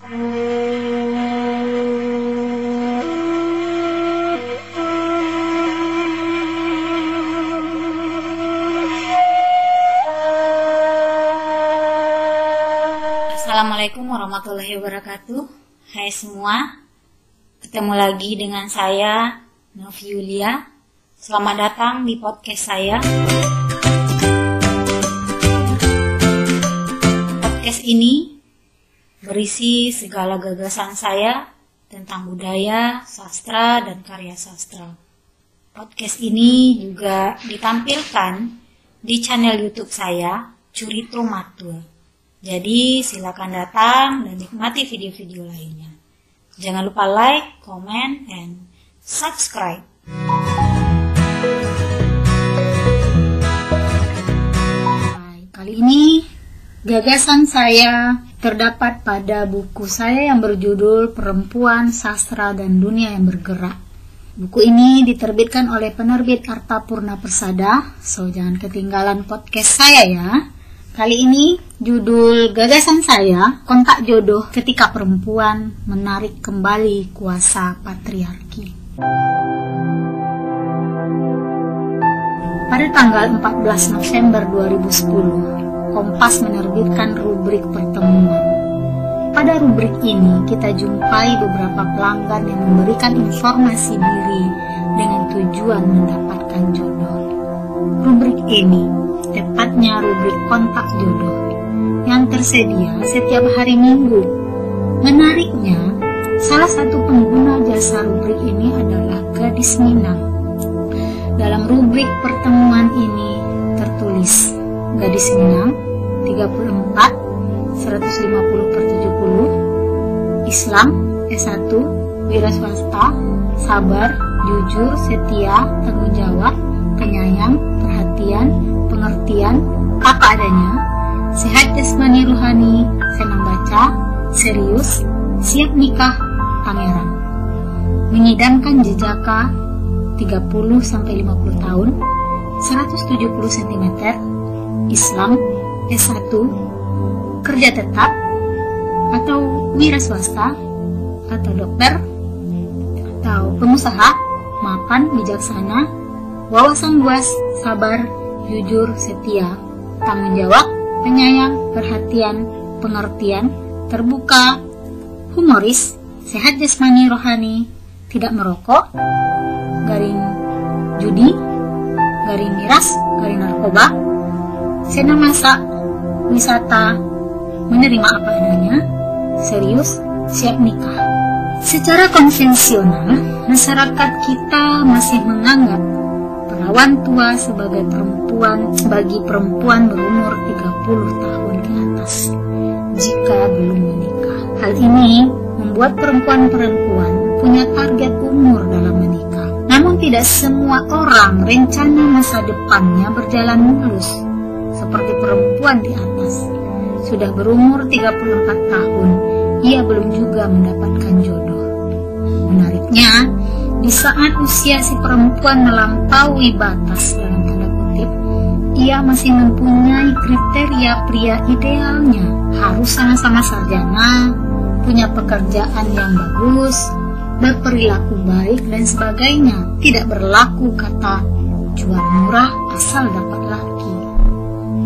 Assalamualaikum warahmatullahi wabarakatuh. Hai semua Ketemu lagi dengan saya Novi Yulia. Selamat datang di podcast saya. Podcast ini berisi segala gagasan saya tentang budaya, sastra, dan karya sastra. Podcast ini juga ditampilkan di channel YouTube saya, Curito Matul. Jadi silakan datang dan nikmati video-video lainnya. Jangan lupa like, comment, and subscribe. Kali ini gagasan saya terdapat pada buku saya yang berjudul Perempuan, Sastra, dan Dunia yang Bergerak. Buku ini diterbitkan oleh penerbit Arta Purna Persada, so jangan ketinggalan podcast saya ya. Kali ini judul gagasan saya, kontak jodoh ketika perempuan menarik kembali kuasa patriarki. Pada tanggal 14 November 2010, Kompas menerbitkan rubrik pertemuan. Pada rubrik ini kita jumpai beberapa pelanggan yang memberikan informasi diri dengan tujuan mendapatkan jodoh. Rubrik ini tepatnya rubrik kontak jodoh yang tersedia setiap hari Minggu. Menariknya, salah satu pengguna jasa rubrik ini adalah gadis Minang. Dalam rubrik pertemuan ini gadis Minang 34 150 per 70 Islam S1 wira swasta sabar jujur setia tanggung jawab penyayang perhatian pengertian apa adanya, sehat jasmani ruhani, senang baca, serius, siap nikah, pangeran. Mengidamkan jejaka 30 sampai 50 tahun, 170 cm, Islam, S1, kerja tetap atau wira swasta atau dokter atau pengusaha, mapan, bijaksana, wawasan luas, sabar, jujur, setia, tanggung jawab, penyayang, perhatian, pengertian, terbuka, humoris, sehat jasmani rohani, tidak merokok, garing judi, garing miras, garing narkoba, senang masak, wisata, menerima apa adanya, serius, siap nikah. Secara konvensional, masyarakat kita masih menganggap perawan tua sebagai perempuan bagi perempuan berumur 30 tahun ke atas jika belum menikah. Hal ini membuat perempuan-perempuan punya target umur dalam menikah. Namun tidak semua orang rencana masa depannya berjalan mulus seperti perempuan di atas. Sudah berumur 34 tahun, ia belum juga mendapatkan jodoh. Menariknya, di saat usia si perempuan melampaui batas dalam tanda kutip, ia masih mempunyai kriteria pria idealnya. Harus sama-sama sarjana, punya pekerjaan yang bagus, berperilaku baik dan sebagainya. Tidak berlaku kata jual murah asal dapat laki.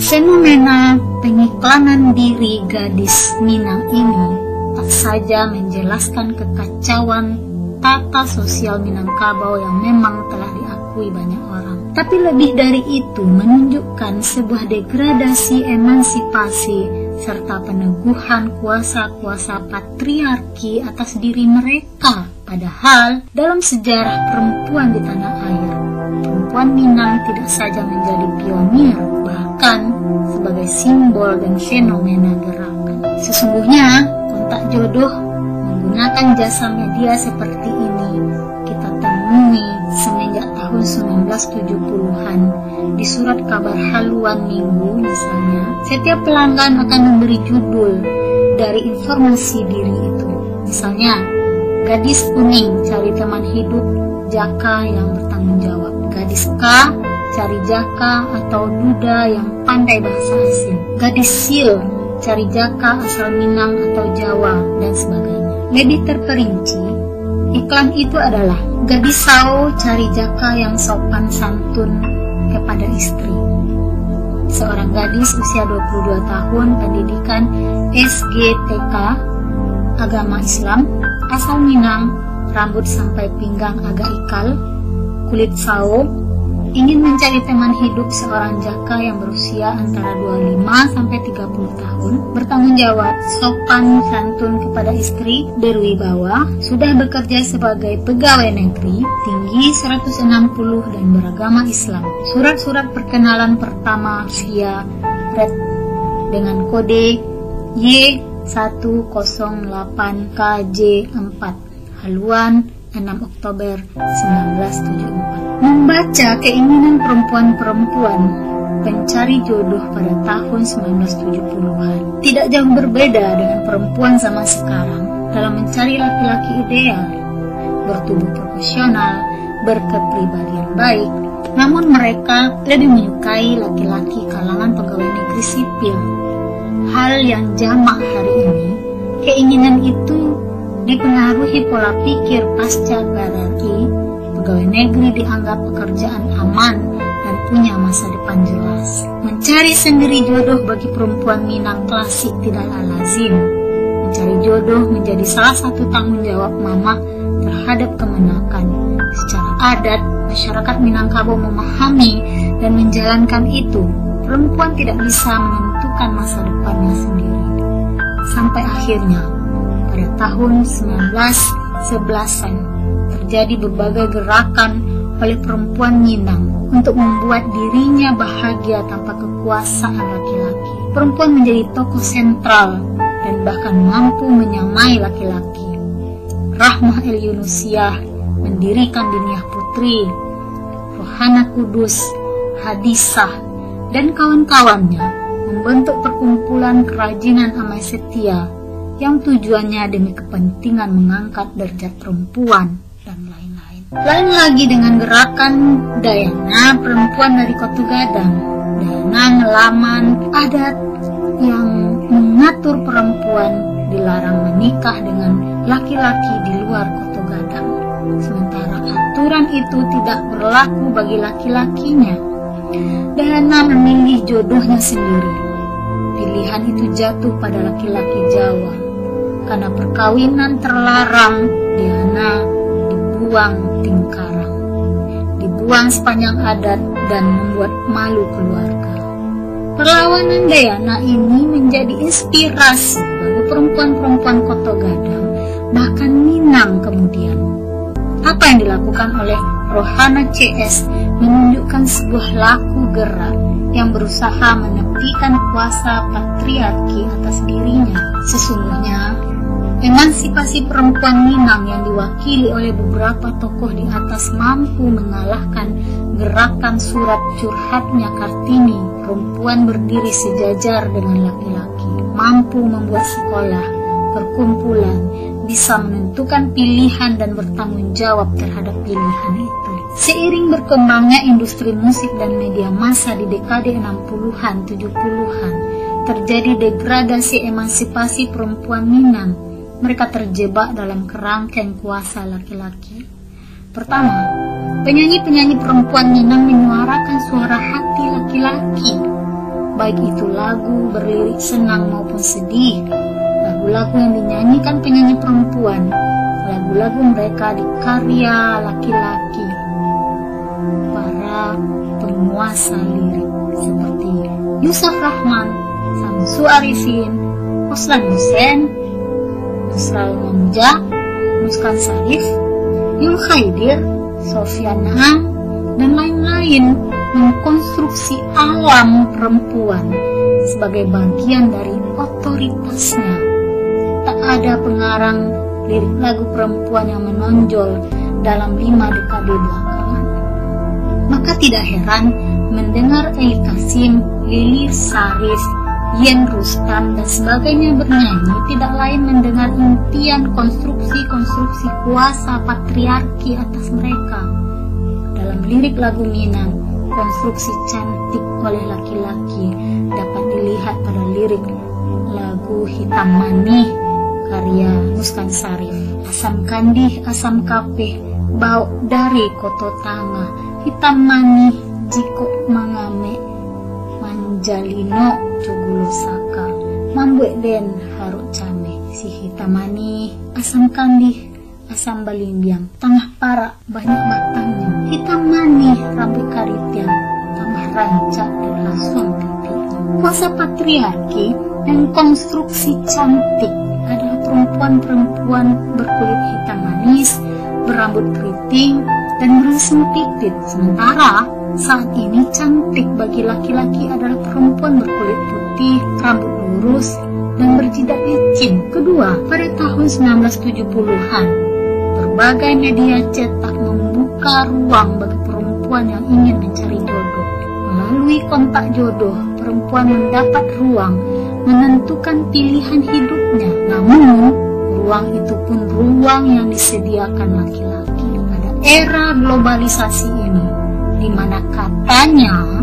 Fenomena pengiklanan diri gadis Minang ini tak saja menjelaskan kekacauan tata sosial Minangkabau yang memang telah diakui banyak orang. Tapi lebih dari itu menunjukkan sebuah degradasi emansipasi serta peneguhan kuasa-kuasa patriarki atas diri mereka. Padahal dalam sejarah perempuan di tanah air, perempuan Minang tidak saja menjadi pionir, bahkan sebagai simbol dan fenomena gerakan. Sesungguhnya kontak jodoh menggunakan jasa media seperti ini kita temui semenjak tahun 1970-an di surat kabar haluan minggu misalnya setiap pelanggan akan memberi judul dari informasi diri itu. Misalnya gadis kuning cari teman hidup jaka yang bertanggung jawab. Gadis K cari jaka atau duda yang pandai bahasa asing gadis sil cari jaka asal Minang atau Jawa, dan sebagainya. Lebih terperinci, iklan itu adalah gadis sao cari jaka yang sopan santun kepada istri. Seorang gadis usia 22 tahun pendidikan SGTK agama Islam asal Minang, rambut sampai pinggang agak ikal, kulit sao, ingin mencari teman hidup seorang jaka yang berusia antara 25 sampai 30 tahun, bertanggung jawab, sopan santun kepada istri, berwibawa, sudah bekerja sebagai pegawai negeri, tinggi 160 dan beragama Islam. Surat-surat perkenalan pertama via red dengan kode Y108KJ4 haluan 6 Oktober 1974. Membaca keinginan perempuan-perempuan pencari jodoh pada tahun 1970-an tidak jauh berbeda dengan perempuan zaman sekarang dalam mencari laki-laki ideal, bertubuh proporsional, berkepribadian baik, namun mereka lebih menyukai laki-laki kalangan pegawai negeri sipil. Hal yang jamak hari ini, keinginan itu dipengaruhi pola pikir pasca berarti pegawai negeri dianggap pekerjaan aman dan punya masa depan jelas. Mencari sendiri jodoh bagi perempuan Minang klasik tidaklah lazim. Mencari jodoh menjadi salah satu tanggung jawab mama terhadap kemenakan. Secara adat, masyarakat Minangkabau memahami dan menjalankan itu. Perempuan tidak bisa menentukan masa depannya sendiri. Sampai akhirnya, tahun 1911-an terjadi berbagai gerakan oleh perempuan Minang untuk membuat dirinya bahagia tanpa kekuasaan laki-laki. Perempuan menjadi tokoh sentral dan bahkan mampu menyamai laki-laki. Rahmah El Yunusiah mendirikan Diniah Putri, Rohana Kudus, Hadisah, dan kawan-kawannya membentuk perkumpulan kerajinan Amai Setia yang tujuannya demi kepentingan mengangkat derajat perempuan dan lain-lain. Lain lagi dengan gerakan Dayana perempuan dari Kotu Gadang. Dayana ngelaman adat yang mengatur perempuan dilarang menikah dengan laki-laki di luar Kotu Gadang. Sementara aturan itu tidak berlaku bagi laki-lakinya. Dayana memilih jodohnya sendiri. Pilihan itu jatuh pada laki-laki Jawa karena perkawinan terlarang Diana dibuang tingkarang. Dibuang sepanjang adat dan membuat malu keluarga. Perlawanan Diana ini menjadi inspirasi bagi perempuan-perempuan Koto Gadang bahkan Minang kemudian. Apa yang dilakukan oleh Rohana CS menunjukkan sebuah laku gerak yang berusaha menepikan kuasa patriarki atas dirinya. Sesungguhnya, Emansipasi perempuan Minang yang diwakili oleh beberapa tokoh di atas mampu mengalahkan gerakan surat curhatnya Kartini, perempuan berdiri sejajar dengan laki-laki, mampu membuat sekolah, perkumpulan, bisa menentukan pilihan dan bertanggung jawab terhadap pilihan itu. Seiring berkembangnya industri musik dan media massa di dekade 60-an, 70-an, terjadi degradasi emansipasi perempuan Minang mereka terjebak dalam kerangkeng kuasa laki-laki. Pertama, penyanyi-penyanyi perempuan Minang menyuarakan suara hati laki-laki, baik itu lagu berlirik senang maupun sedih, lagu-lagu yang dinyanyikan penyanyi perempuan, lagu-lagu mereka dikarya laki-laki, para penguasa lirik seperti Yusuf Rahman, Samsu Arifin, Oslan Hussein, Israel Manja, Muskan Sarif, Yul Khaidir, Sofian Naam, dan lain-lain mengkonstruksi alam perempuan sebagai bagian dari otoritasnya. Tak ada pengarang lirik lagu perempuan yang menonjol dalam lima dekade belakangan. Maka tidak heran mendengar Eli Kasim, Lili Sarif, Yen Rustam dan sebagainya bernyanyi tidak lain mendengar impian konstruksi-konstruksi kuasa patriarki atas mereka. Dalam lirik lagu Minang, konstruksi cantik oleh laki-laki dapat dilihat pada lirik lagu Hitam Manih karya Muskan Sarif. Asam kandih, asam kapeh, bau dari koto tanga, hitam manih, jiko mangame, manjalino cugulo saka, mambuek den haruk came, si hitam manih, asam kandih, asam balimbiang, tengah para banyak batangnya, hitam manih, rambut karitian, tambah rancak dan langsung. Kuasa patriarki dan konstruksi cantik adalah perempuan-perempuan berkulit hitam manis, berambut keriting, dan berusung titit. Sementara saat ini cantik bagi laki-laki adalah perempuan berkulit putih, rambut lurus, dan berjidat licin. Kedua, pada tahun 1970-an, berbagai media cetak membuka ruang bagi perempuan yang ingin mencari jodoh. Melalui kontak jodoh, perempuan mendapat ruang menentukan pilihan hidupnya. Namun, ruang itu pun ruang yang disediakan laki-laki pada era globalisasi ini, di mana katanya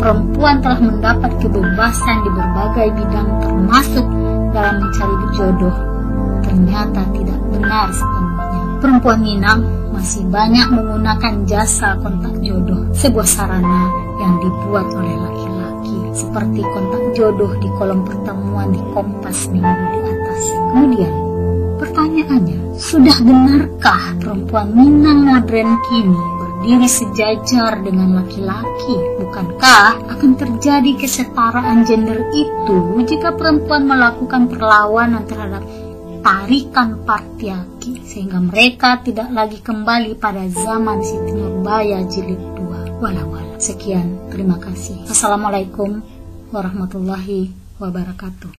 perempuan telah mendapat kebebasan di berbagai bidang termasuk dalam mencari jodoh. Ternyata tidak benar sepenuhnya. Perempuan Minang masih banyak menggunakan jasa kontak jodoh, sebuah sarana yang dibuat oleh laki-laki seperti kontak jodoh di kolom pertemuan di Kompas minggu di atas. Kemudian, pertanyaannya, sudah benarkah perempuan Minang modern kini berdiri sejajar dengan laki-laki? Bukankah akan terjadi kesetaraan gender itu jika perempuan melakukan perlawanan terhadap tarikan partiaki sehingga mereka tidak lagi kembali pada zaman Siti Nurbaya jilid 2 walau Sekian, terima kasih. Assalamualaikum warahmatullahi wabarakatuh.